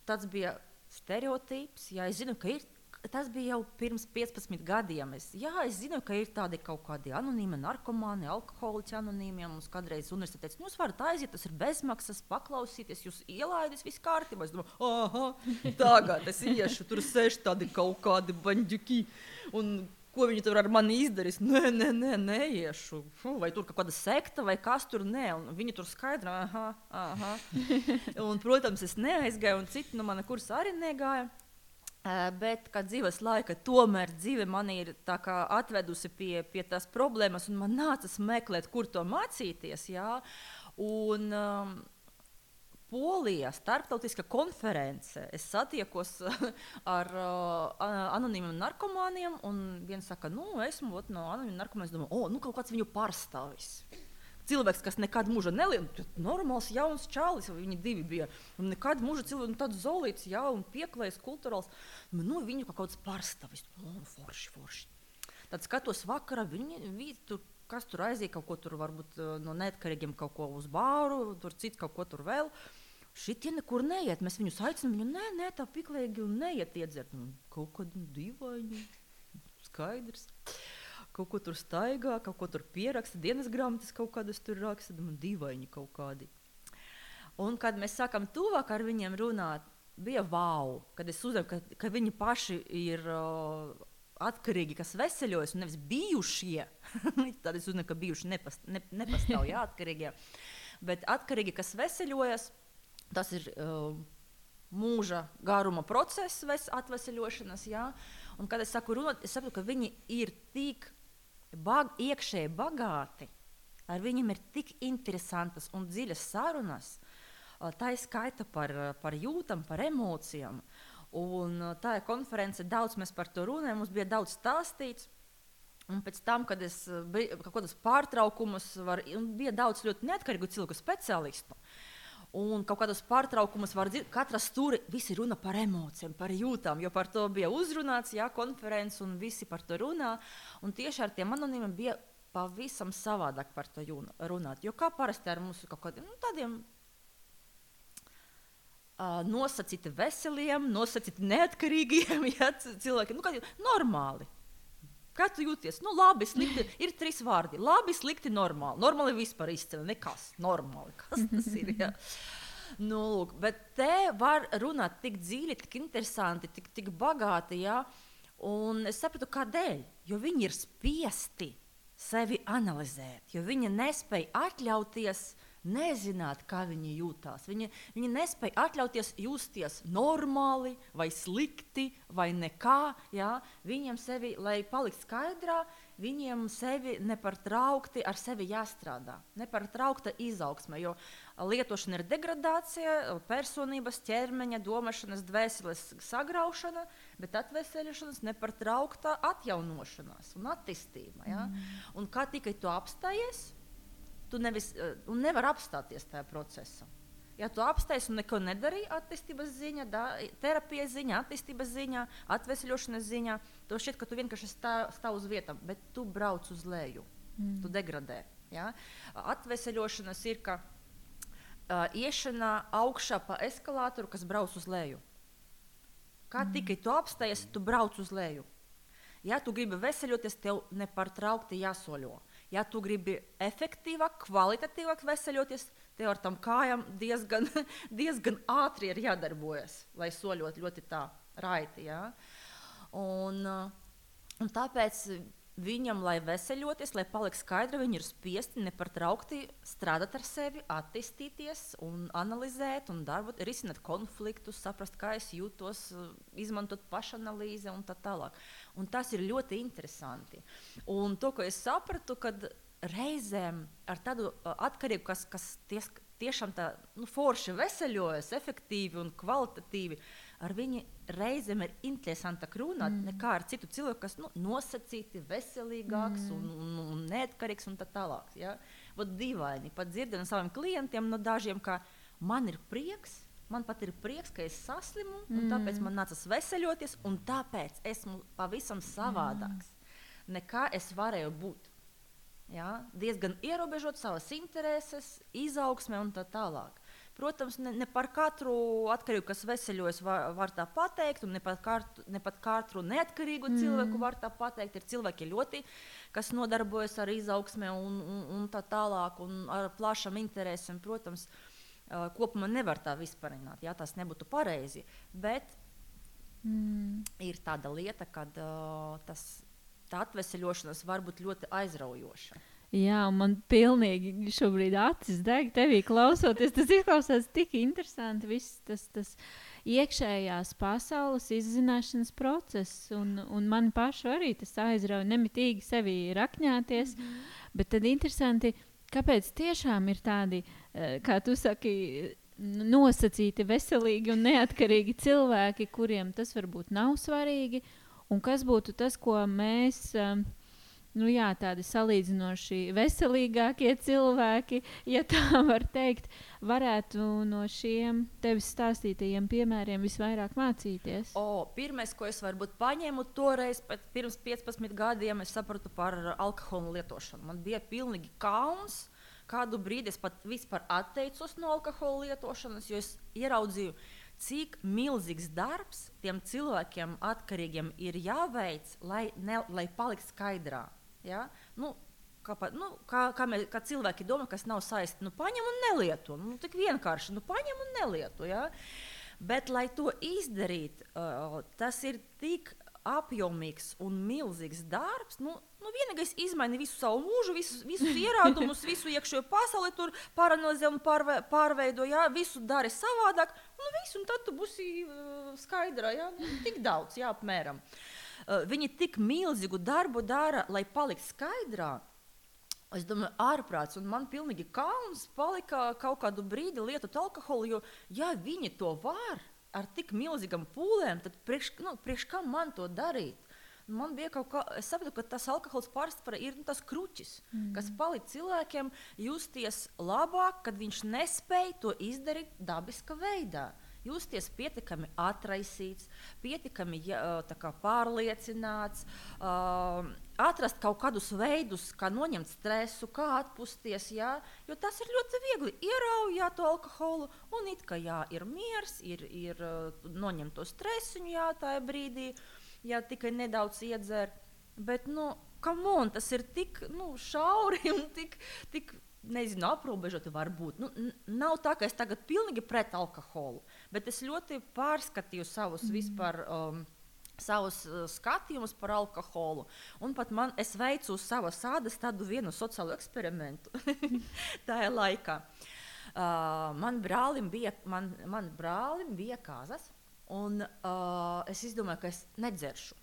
tāds bija stereotips, ja es zinu, ka ir tas bija jau pirms 15 gadiem. Es, jā, es zinu, ka ir tādi kaut kādi anonīmi narkomāni, alkoholiķi anonīmi. Mums kādreiz universitāte teica, nu, varat aiziet, tas ir bezmaksas, paklausīties, jūs ielaidis, viss kārtībā. Es domāju, ah, tagad es iešu, tur sēž tādi kaut kādi baņģuki. Un, Ko viņi tur ar mani izdarīs? Nē, nē, nē, neiešu. Fu, vai tur kaut kāda sekta, vai kas tur nē. Un viņi tur skaidro, ah, ah. Un, protams, es neaizgāju, un citi no mana kursa arī negāja. Bet, kā dzīves laika, tomēr dzīve man ir atvedusi pie, pie tās problēmas, un man nācās meklēt, kur to mācīties. Jā. Un, um, Polijā starptautiska konference. Es satiekos [LAUGHS] ar uh, anonīmiem narkomāniem, un viens saka, nu, esmu ot, no anonīmiem narkomāniem. Es domāju, o, nu, kaut kāds viņu pārstāvis cilvēks, kas nekad mūžā nelieto, normāls, jauns čalis, viņi divi bija. Un nekad mūžā cilvēks, nu, tāds zolīts, jau un pieklājīgs, kultūrāls. Nu, viņu kā kaut kāds pārstāvis, nu, forši, forši. Tad skatos vakarā, viņi, viņi tur, kas tur aiziet, kaut ko tur varbūt eh, no neatkarīgiem kaut ko uz bāru, tur cits kaut ko tur vēl. Šitie nekur neiet. Mēs viņus aicinām, viņu nē, nē, tā piklīgi un neiet iedzert. Nu, kaut kādu dīvainu, skaidrs. Kaut ko tur staigā, kaut ko tur pieraksta, dienas grāmatas kaut kādas tur raksta, man dīvaini kaut kādi. Un kad mēs sākam tuvāk ar viņiem runāt, bija wow, kad es uzzinu, ka, ka viņi paši ir uh, atkarīgi, kas veseļojas, un nevis bijušie. [LAUGHS] Tad es uzzinu, ka bijuši nepast, ne, nepastāv jā, atkarīgie. Bet atkarīgi, kas veseļojas, tas ir uh, mūža garuma process, atveseļošanas. Jā. Un, kad es saku runāt, es saprotu, ka viņi ir tik bag, iekšēji bagāti, ar viņiem ir tik interesantas un dziļas sarunas. Tā ir skaita par, par jūtam, par emocijām. Un tā ir konference, daudz mēs par to runājam, mums bija daudz stāstīts. Un pēc tam, kad es biju kaut kādos pārtraukumos, var, bija daudz ļoti neatkarīgu cilvēku speciālistu. Un kaut kādos pārtraukumos var dzirdēt, ka katrs tur visi runa par emocijām, par jūtām, jo par to bija uzrunāts, jā, konferences, un visi par to runā. Un tieši ar tiem anonīmiem bija pavisam savādāk par to runāt. Jo kā parasti ar mums kaut kādiem nu, tādiem uh, nosacīti veseliem, nosacīti neatkarīgiem [LAUGHS] ja, cilvēkiem, nu, kā normāli. Kā tu jūties? Nu, labi, slikti. Ir trīs vārdi. Labi, slikti, normāli. Normāli vispār izcili. Nekas. Normāli. Kas tas ir? Ja? Nu, lūk, bet te var runāt tik dziļi, tik interesanti, tik, tik bagāti. Ja? Un es sapratu, kādēļ. Jo viņi ir spiesti sevi analizēt, jo viņi nespēja atļauties nezināt, kā viņi jūtas. Viņi, viņi nespēja atļauties justies normāli, vai slikti, vai nekā. Jā. Viņiem sevi, lai paliktu skaidrā, viņiem sevi nepārtraukti ar sevi jāstrādā. Nepārtraukta izaugsme, jo lietošana ir degradācija, personības, ķermeņa, domāšanas, dvēseles sagraušana, bet atveseļošanas nepārtraukta atjaunošanās un attīstība. Ja? Mm. Un kā tikai tu apstājies, tu nevis, uh, nevar apstāties tajā procesā. Ja tu apstājies un neko nedarīji attīstības ziņā, da, terapijas ziņā, attīstības ziņā, atvesļošanas ziņā, tad šķiet, ka tu vienkārši stāv, stāv uz vietām, bet tu brauc uz leju. Mm. Tu degradē. Ja? Atvesļošanas ir, ka uh, iešana augšā pa eskalātoru, kas brauc uz leju. Kā mm. tikai tu apstājies, tu brauc uz leju. Ja tu gribi veseļoties, tev nepārtraukti jāsoļo. Ja tu gribi efektīvāk, kvalitatīvāk veseļoties, tev ar tam kājām diezgan, [LAUGHS] diezgan ātri ir jādarbojas, lai soļot ļoti tā raiti. Ja? Un, un tāpēc Viņam, lai veseļoties, lai paliktu skaidra, viņi ir spiesti nepārtraukti strādāt ar sevi, attīstīties, un analizēt, un darbot, risināt konfliktus, saprast, kā es jūtos, izmantot pašanalīzi un tā tālāk. Un tas ir ļoti interesanti. Un to, ko es sapratu, kad reizēm ar tādu atkarību, kas, kas ties, tiešām tā nu, forši veseļojas, efektīvi un kvalitatīvi. Uh, ar viņu reizēm ir interesantāk runāt mm. nekā ar citu cilvēku, kas nu, nosacīti, veselīgāks mm. un, un, un neatkarīgs un tā tālāk. Ja? Vot dīvaini, pat dzirdēt no saviem klientiem, no dažiem, ka man ir prieks. Man pat ir prieks, ka es saslimu, mm. un tāpēc man nācās veseļoties, un tāpēc esmu pavisam savādāks mm. nekā es varēju būt. Ja? Diezgan ierobežot savas intereses, izaugsme un tā tālāk. Protams, ne, ne par katru atkarību, kas veseļojas, var, var tā pateikt, un ne par katru, ne par katru neatkarīgu mm. cilvēku var tā pateikt. Ir cilvēki ļoti, kas nodarbojas ar izaugsmē un, un, un tā tālāk, un ar plašām interesēm. Protams, uh, kopumā nevar tā vispārināt, ja tas nebūtu pareizi. Bet mm. ir tāda lieta, ka uh, tas atveseļošanās var būt ļoti aizraujoša. Jā, man pilnīgi šobrīd acis deg tevī klausoties. Tas izklausās tik interesanti. Viss tas, tas iekšējās pasaules izzināšanas process. Un, un man pašu arī tas aizrauja nemitīgi sevi rakņāties. Mm. Bet tad interesanti, kāpēc tiešām ir tādi, eh, kā tu saki, nosacīti, veselīgi un neatkarīgi cilvēki, kuriem tas varbūt nav svarīgi. Un kas būtu tas, ko mēs. Um, nu, jā, tādi salīdzinoši veselīgākie cilvēki, ja tā [LAUGHS] var teikt, varētu no šiem tevis stāstītajiem piemēriem visvairāk mācīties? O, pirmais, ko es varbūt paņēmu toreiz, pirms 15 gadiem, es sapratu par alkohola lietošanu. Man bija pilnīgi kauns. Kādu brīdi es pat vispār atteicos no alkohola lietošanas, jo es ieraudzīju, cik milzīgs darbs tiem cilvēkiem atkarīgiem ir jāveic, lai, ne, lai paliktu skaidrā. Ja? Nu, kā, pa, nu, kā, kā, mē, kā cilvēki domā, kas nav saistīti, nu, paņem un nelieto. Nu, tik vienkārši, nu, paņem un nelieto. Ja? Bet, lai to izdarītu, uh, tas ir tik apjomīgs un milzīgs darbs. Nu, nu vienīgais izmaini visu savu mūžu, visus, visus [LAUGHS] ierādumus, visu iekšējo pasauli, tur pāranalizē un pārve, pārveido, jā, visu dari savādāk. Nu, visu, un tad tu būsi uh, skaidra, jā, nu, tik daudz, jā, apmēram. Uh, viņi tik milzīgu darbu dara, lai paliktu skaidrā. Es domāju, ārprāts, un man pilnīgi kauns palika kaut kādu brīdi lietot alkoholu, jo, ja viņi to var ar tik milzīgām pūlēm, tad priekš, nu, priekš kam man to darīt? Man bija kaut kā, es saprotu, ka tas alkohols parasti ir nu, tas kruķis, mm. kas palīdz cilvēkiem justies labāk, kad viņš nespēja to izdarīt dabiskā veidā. Uh, justies pietiekami atraisīts, pietiekami kā, pārliecināts, atrast kaut kādus veidus, kā noņemt stresu, kā atpūsties. Jā, jo tas ir ļoti viegli. Ieraujāt to alkoholu, un it kā jā, ir miers, ir, ir noņemt to stresu, jā, tajā brīdī, ja tikai nedaudz iedzer. Bet, nu, on, tas ir tik nu, šauri un tik. tik nezinu, aprobežoti varbūt. Nu, nav tā, ka es tagad pilnīgi pret alkoholu, bet es ļoti pārskatīju savus mm. vispār. Um, savus uh, skatījumus par alkoholu. Un pat man, es veicu uz savas ādas tādu vienu sociālu eksperimentu [LAUGHS] tajā laikā. Uh, man brālim bija, man, man brālim bija kāzas, un uh, es izdomāju, ka es nedzeršu.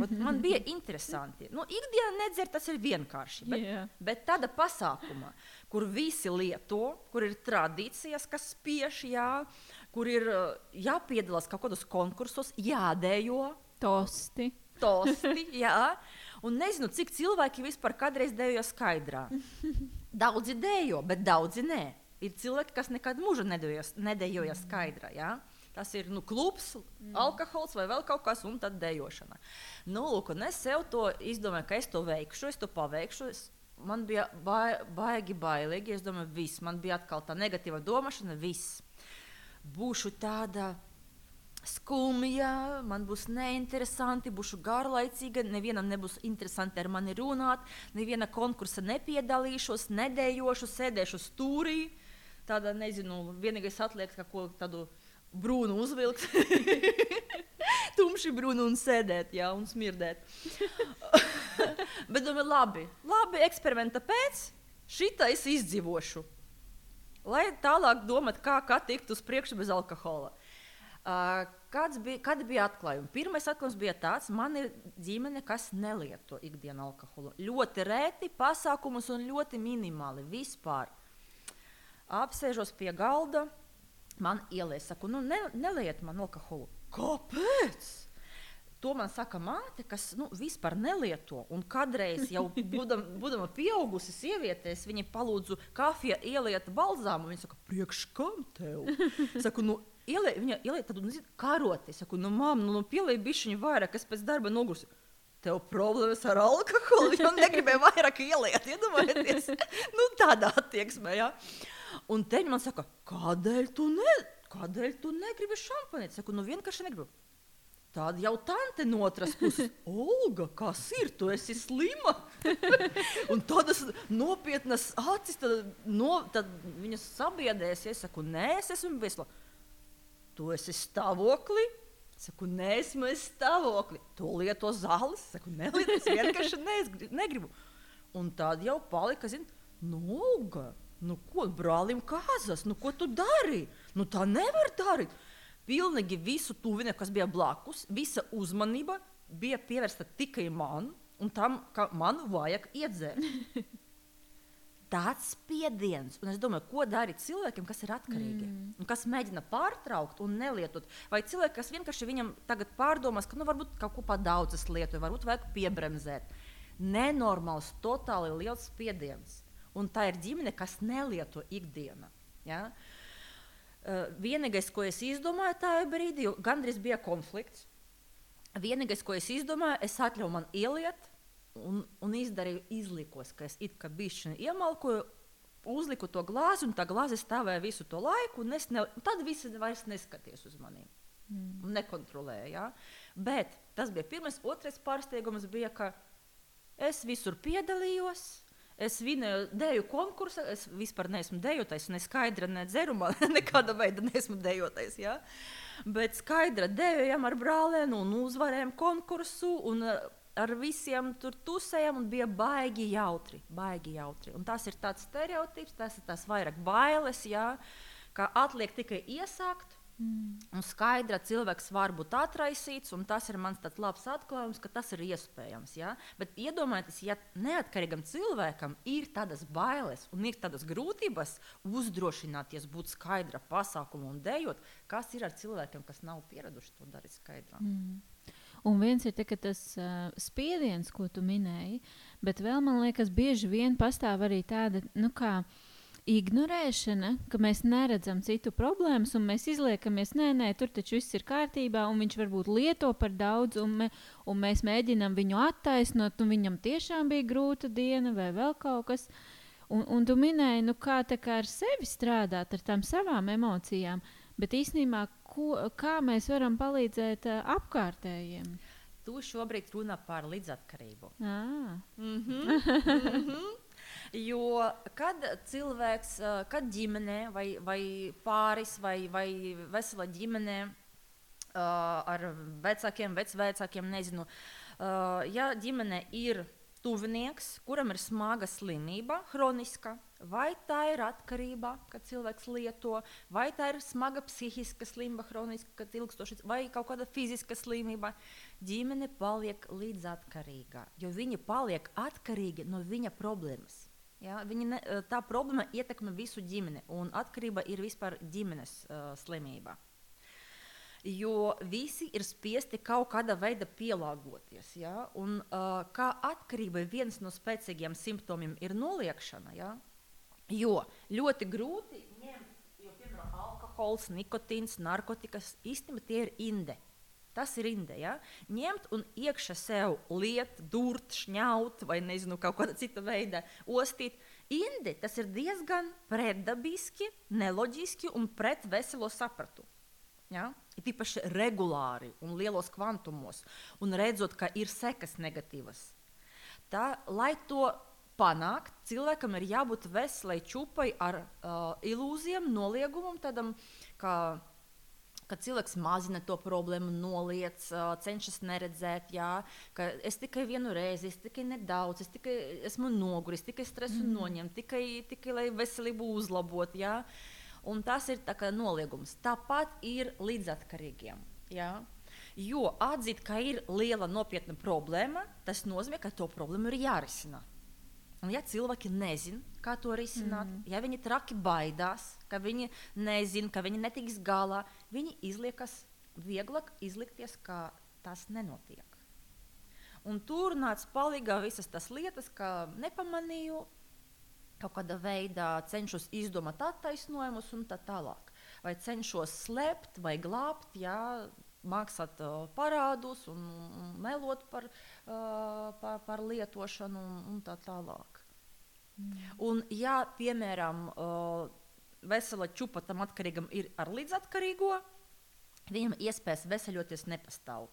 Ot, man bija [LAUGHS] interesanti. Nu, ikdienā nedzert tas ir vienkārši. Bet, yeah. bet tāda pasākuma, kur visi lieto, kur ir tradīcijas, kas spiež, jā, kur ir jāpiedalās kaut kādos konkursos, jādējo. Tosti. Tosti, [LAUGHS] jā. Un nezinu, cik cilvēki vispār kādreiz dejo skaidrā. Daudzi dejo, bet daudzi nē. Ir cilvēki, kas nekad mūžā nedejoja skaidrā. Jā. Tas ir nu, klubs, mm. alkohols vai vēl kaut kas, un tad dejošana. Nu, lūk, es sev to izdomāju, ka es to veikšu, es to paveikšu. Es, man bija bai, baigi bailīgi. Es domāju, viss, man bija atkal tā negatīva domāšana, viss. Būšu tāda skumja, man būs neinteresanti, būšu garlaicīga, nevienam nebūs interesanti ar mani runāt, neviena konkursa nepiedalīšos, nedēļošu, sēdēšu stūrī. Tāda, nezinu, vienīgais atliek kaut ko tādu brūnu uzvilkt. [LAUGHS] Tumši brūnu un sēdēt, jā, un smirdēt. [LAUGHS] Bet domāju, labi, labi, eksperimenta pēc, šitā es izdzīvošu. Lai tālāk domātu, kā, kā tikt uz priekšu bez alkohola. Uh, kāds bija, kad bija atklājums? Pirmais atklājums bija tāds, ka man ir ģimene, kas nelieto ikdienā alkoholu. Ļoti reti pasākumus un ļoti minimāli vispār. Apsēžos pie galda, man ielēja, saku, nu, ne, neliet man alkoholu. Kāpēc? To man saka māte, kas nu, vispār nelieto. Un kādreiz, jau [LAUGHS] būdam, būdama pieaugusi sieviete, es viņai palūdzu kafiju ieliet balzāmu. Viņa saka, priekš kam tev? [LAUGHS] Saku, nu, ieliek, viņa ieliek tādu nu, karoti. Es saku, nu, māmu, nu, nu pieliek bišķiņu vairāk, kas pēc darba nogusi. Tev problēmas ar alkoholu, jo negribēju vairāk ieliet, iedomājieties. [LAUGHS] nu, tādā attieksmē, jā. Un te man saka, kādēļ tu, ne, kādēļ tu negribi šampanieti? Es saku, nu, vienkārši negribu. Tāda jau tante no otras puses, [LAUGHS] Olga, kas ir? Tu esi slima. [LAUGHS] un tādas nopietnas acis, tad, no, tad viņas sabiedrēs. Es saku, nē, es esmu vesela. Tu esi stāvoklī. Saku, neesmu es stāvoklī. Tu lieto zāles. Es saku, nelieto, es vienkārši negribu. Un tad jau palika, zin, nu, Olga, nu ko, brālim kāzas, nu ko tu dari? Nu tā nevar darīt. Pilnīgi visu tuvini, kas bija blakus, visa uzmanība bija pievērsta tikai man un tam, ka man vajag iedzert. [LAUGHS] tāds spiediens. Un es domāju, ko darīt cilvēkiem, kas ir atkarīgi, mm. kas mēģina pārtraukt un nelietot. Vai cilvēki, kas vienkārši viņam tagad pārdomās, ka nu, varbūt kaut ko par daudz lietoju, varbūt vajag piebremzēt. Nenormāls, totāli liels spiediens. Un tā ir ģimene, kas nelieto ikdienā. Ja? Uh, vienīgais, ko es izdomāju tajā brīdī, gandrīz bija konflikts. Vienīgais, ko es izdomāju, es atļauju man ieliet, un, un izdarīju izlikos, ka es it kā bišķiņu iemalkoju, uzliku to glāzi, un tā glāze stāvēja visu to laiku, un, ne, un tad visi vairs neskaties uz maniem. Mm. Nekontrolēja. Ja? Bet tas bija pirmais. Otrais pārsteigums bija, ka es visur piedalījos. Es vinēju dēļu konkursā, es vispār neesmu dejotājs, ne skaidra, ne dzerumā, [LAUGHS] nekāda veida neesmu dejotājs. Ja? Bet skaidra dejojam ar brālēnu un uzvarējām konkursu. Un, ar visiem tur tusējām un bija baigi jautri. Baigi jautri. Un tas ir tāds stereotips, tas ir tas vairāk bailes, jā, ka atliek tikai iesākt. Mm. Un skaidra cilvēks var būt atraisīts, un tas ir mans labs atklājums, ka tas ir iespējams. Ja? Bet iedomājieties, ja neatkarīgam cilvēkam ir tādas bailes un ir tādas grūtības uzdrošināties būt skaidra pasākumā un dejot, kas ir ar cilvēkiem, kas nav pieraduši to darīt skaidrā. Mm. Un viens ir te, tas uh, spiediens, ko tu minēji, bet vēl man liekas, bieži vien pastāv arī tāda, nu, kā ignorēšana, ka mēs neredzam citu problēmas, un mēs izliekamies, nē, nē, tur taču viss ir kārtībā, un viņš varbūt lieto par daudz, un, me, un mēs mēģinām viņu attaisnot, un viņam tiešām bija grūta diena vai vēl kaut kas. Un, un tu minēji, nu, kā, kā ar sevi strādāt, ar tām savām emocijām, bet īstenībā ko, kā mēs varam palīdzēt uh, apkārtējiem? Tu šobrīd runā par līdzatkarību. Ah. Mm -hmm. mm -hmm. Jo kad cilvēks, kad ģimene vai, vai pāris vai, vai vesela ģimene uh, ar vecākiem, vecvecākiem, nezinu, uh, ja ģimene ir tuvinieks, kuram ir smaga slimība, hroniska, Vai tā ir atkarība, kad cilvēks lieto, vai tā ir smaga psihiska slimība, kroniska, kad ilgstoši, vai kaut kāda fiziska slimība. Ģimene paliek līdzatkarīga, jo viņi paliek atkarīgi no viņa problēmas. Ja? Ne, tā problēma ietekmē visu ģimeni, un atkarība ir vispār ģimenes uh, slimība. Jo visi ir spiesti kaut kādā veidā pielāgoties. Ja? Un, uh, kā atkarība viens no spēcīgiem simptomiem ir noliekšana. Ja? Jo ļoti grūti ņemt, jo, piemēram, alkohols, nikotīns, narkotikas īstenībā tie ir inde. Tas ir inde. Ja? Ņemt un iekšā sev liet, durt, šņaut vai nezinu, kaut kāda cita veida ostīt. Indi tas ir diezgan pretdabiski, neloģiski un pret veselo sapratu. Ja? Ir īpaši regulāri un lielos kvantumos, un redzot, ka ir sekas negatīvas. Tā, lai to panākt, cilvēkam ir jābūt veselai čupai ar uh, ilūzijām, noliegumam, tādam kā ka cilvēks mazina to problēmu, noliec, cenšas neredzēt, jā, ka es tikai vienu reizi, es tikai nedaudz, es tikai esmu noguris, tikai stresu mm. noņemt, tikai, tikai lai veselību uzlabotu. Un tas ir noliegums. Tāpat ir līdzatkarīgiem. Jā. Jo atzīt, ka ir liela nopietna problēma, tas nozīmē, ka to problēmu ir jārisina. Un, ja cilvēki nezina, kā to risināt, mm. ja viņi traki baidās, ka viņi nezina, ka viņi netiks galā, viņi izliekas vieglāk izlikties, ka tas nenotiek. Un tur nāca palīdzīgā visas tas lietas, ka nepamanīju, kaut kādā veidā cenšos izdomāt attaisnojumus un tā tālāk. Vai cenšos slēpt vai glābt, jā, maksāt parādus un, melot par, par, par lietošanu un, un tā tālāk. Mm. Un, ja, piemēram, vesela čupa tam atkarīgam ir ar līdzatkarīgo, viņam iespējas veseļoties nepastāv.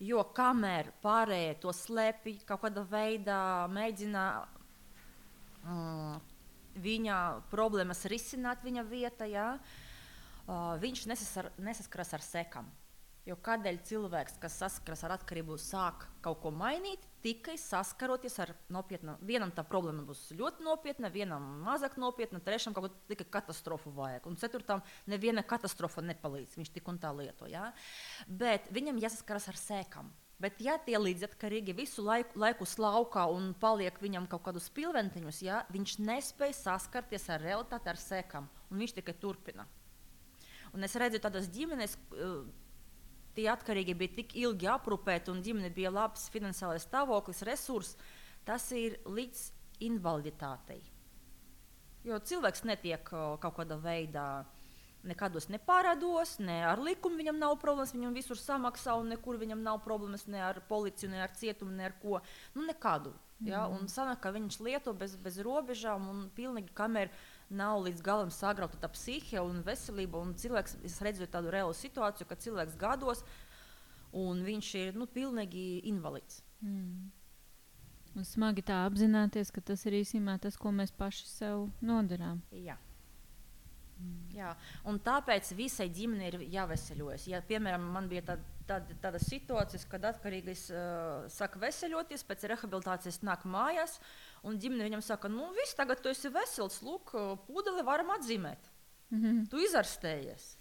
Jo kamēr pārējie to slēpj, kaut kādā veidā mēģina mm, viņa problēmas risināt viņa vietā, ja, uh, viņš nesasar, nesaskaras ar sekām. Jo kādēļ cilvēks, kas saskaras ar atkarību, sāk kaut ko mainīt, tikai saskaroties ar nopietnu. Vienam tā problēma būs ļoti nopietna, vienam mazāk nopietna, trešam kaut kāda katastrofa vajag. Un ceturtam neviena katastrofa nepalīdz. Viņš tik un tā lieto. Ja? Bet viņam jāsaskaras ar sēkām. Bet, ja tie līdzatkarīgi visu laiku, laiku slaukā un paliek viņam kaut kādus pilventiņus, ja, viņš nespēja saskarties ar realitāti, ar sekām, un viņš tikai turpina. Un es redzu tādas ģimenes, tie atkarīgi bija tik ilgi aprūpēti un ģimene bija labs finansiālais stāvoklis, resurss, tas ir līdz invaliditātei. Jo cilvēks netiek kaut kādā veidā nekādos nepārādos, ne ar likumu viņam nav problēmas, viņam visur samaksā, un nekur viņam nav problēmas ne ar policiju, ne ar cietumu, ne ar ko. Nu, nekādu. Ja? Mm. Un sanāk, ka viņš lieto bez, bez robežām un pilnīgi kamēr nav līdz galam sagrauta tā psihe un veselība. Un cilvēks, es redzu tādu reālu situāciju, ka cilvēks gados un viņš ir nu, pilnīgi invalīds. Mm. Un smagi tā apzināties, ka tas ir īstenībā tas, ko mēs paši sev nodarām. Jā. Mm. Jā, un tāpēc visai ģimenei ir jāveseļojas. Ja, piemēram, man bija tāda, tāda, tāda situācija, kad atkarīgais uh, saka veseļoties, pēc rehabilitācijas nāk mājās, un ģimene viņam saka, nu viss, tagad tu esi vesels, lūk, pudeli varam atzīmēt. Mm -hmm. Tu izārstējies.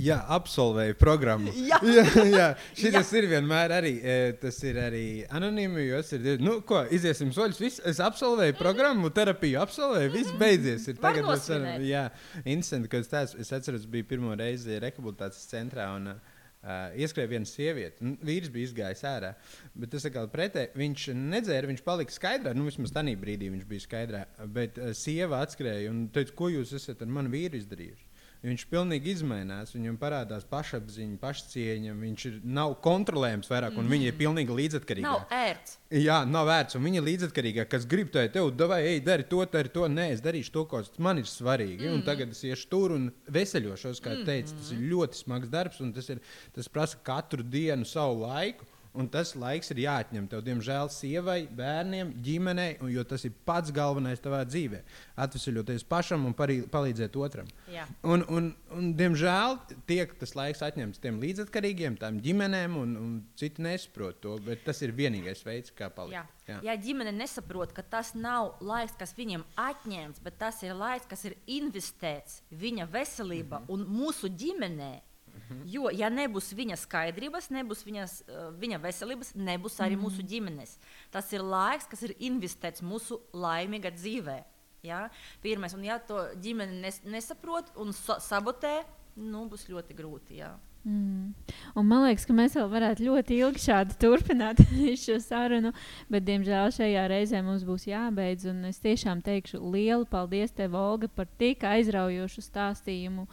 Jā, absolvēju programmu. [LAUGHS] jā, [LAUGHS] jā, jā. šis ir vienmēr arī. E, tas ir arī anonīmi. Es ir, nu, ko, iziesim soļus. Viss, es absolvēju programmu, terapiju, absolvēju. Viss beidzies. Ir tagad mēs varam. Jā, incidents, kad es, es atceros, bija pirmo reizi rehabilitācijas centrā. Un, Uh, ieskrēja viena sieviete. Nu, vīrs bija izgājis ārā. Bet tas atkal pretēji. Viņš nedzēra, viņš palika skaidrā. Nu, vismaz tajā brīdī viņš bija skaidrā. Bet uh, sieva atskrēja un teica, ko jūs esat ar manu vīru izdarījuši. Viņš pilnīgi izmainās, viņam parādās pašapziņa, pašcieņa. Viņš ir, nav kontrolējams vairāk, un mm. viņi ir pilnīgi līdzatkarīgi. Nav ērts. Jā, nav vērts, un viņi ir līdzatkarīgi. Kas grib to teikt, vai ej, dari to, dari to. Nē, es darīšu to, kas man ir svarīgi. Mm. Un tagad es iešu tur un veseļošos, kā mm. teicu. Tas ir ļoti smags darbs, un tas, ir, tas prasa katru dienu savu laiku. Un tas laiks ir jāatņem tev, diemžēl, sievai, bērniem, ģimenei, jo tas ir pats galvenais tavā dzīvē. Atvesaļoties pašam un parī, palīdzēt otram. Jā. Un, un, un, diemžēl tiek tas laiks atņemts tiem līdzatkarīgiem, tām ģimenēm, un, un citi nesaprot to. Bet tas ir vienīgais veids, kā palikt. Jā. Jā. Ja ģimene nesaprot, ka tas nav laiks, kas viņiem atņemts, bet tas ir laiks, kas ir investēts viņa veselībā mm -hmm. un mūsu ģimenei Mhm. Jo, ja nebūs viņa skaidrības, nebūs viņas, uh, viņa veselības, nebūs arī mm. mūsu ģimenes. Tas ir laiks, kas ir investēts mūsu laimīgā dzīvē. Ja? Pirmais, un ja to ģimene nes, nesaprot un so, sabotē, nu, būs ļoti grūti. Ja? Mm. Un man liekas, ka mēs vēl varētu ļoti ilgi šādi turpināt [LAUGHS] šo sarunu, bet, diemžēl, šajā reizē mums būs jābeidz. Es tiešām teikšu lielu paldies, tev, Olga, par tik aizraujošu stāstījumu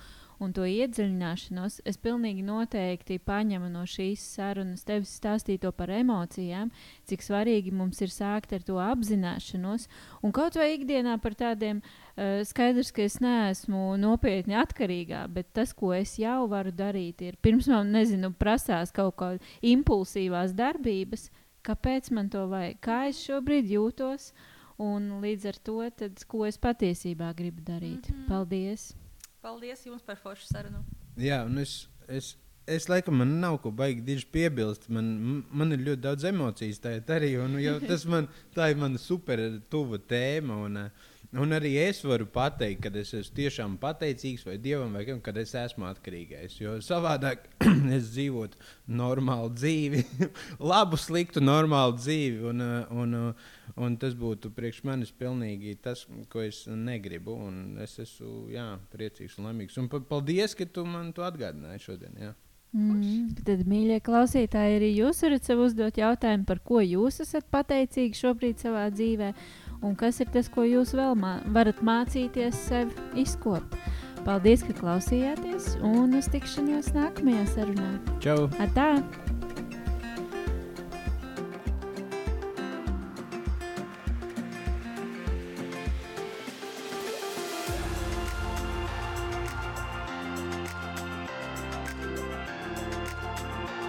un to iedziļināšanos, es pilnīgi noteikti paņemu no šīs sarunas tevis stāstīto par emocijām, cik svarīgi mums ir sākt ar to apzināšanos, un kaut vai ikdienā par tādiem uh, skaidrs, ka es neesmu nopietni atkarīgā, bet tas, ko es jau varu darīt, ir pirms man, nezinu, prasās kaut kāda impulsīvās darbības, kāpēc man to vajag, kā es šobrīd jūtos, un līdz ar to, tad, ko es patiesībā gribu darīt. Mm -hmm. Paldies! Paldies jums par foršu sarunu! Jā, un es, es, es laikam man nav ko baigi diži piebilst. Man, man ir ļoti daudz emocijas tajā arī, un tas man, tā ir mana super tuva tēma. Un, uh, Un arī es varu pateikt, ka es esmu tiešām pateicīgs vai dievam, vai kam, kad es esmu atkarīgais. Jo savādāk [CLEARS THROAT] es dzīvotu normālu dzīvi, [LAUGHS] labu, sliktu, normālu dzīvi. Un, un, un tas būtu priekš manis pilnīgi tas, ko es negribu. Un es esmu jā, priecīgs un laimīgs. Un paldies, ka tu man to atgādināji šodien. Jā. Mm, tad, mīļie klausītāji, arī jūs varat sev uzdot jautājumu, par ko jūs esat pateicīgi šobrīd savā dzīvēm un kas ir tas, ko jūs vēl mā varat mācīties sev izkopt. Paldies, ka klausījāties, un uz tikšanos nākamajā sarunā. Čau! Atā!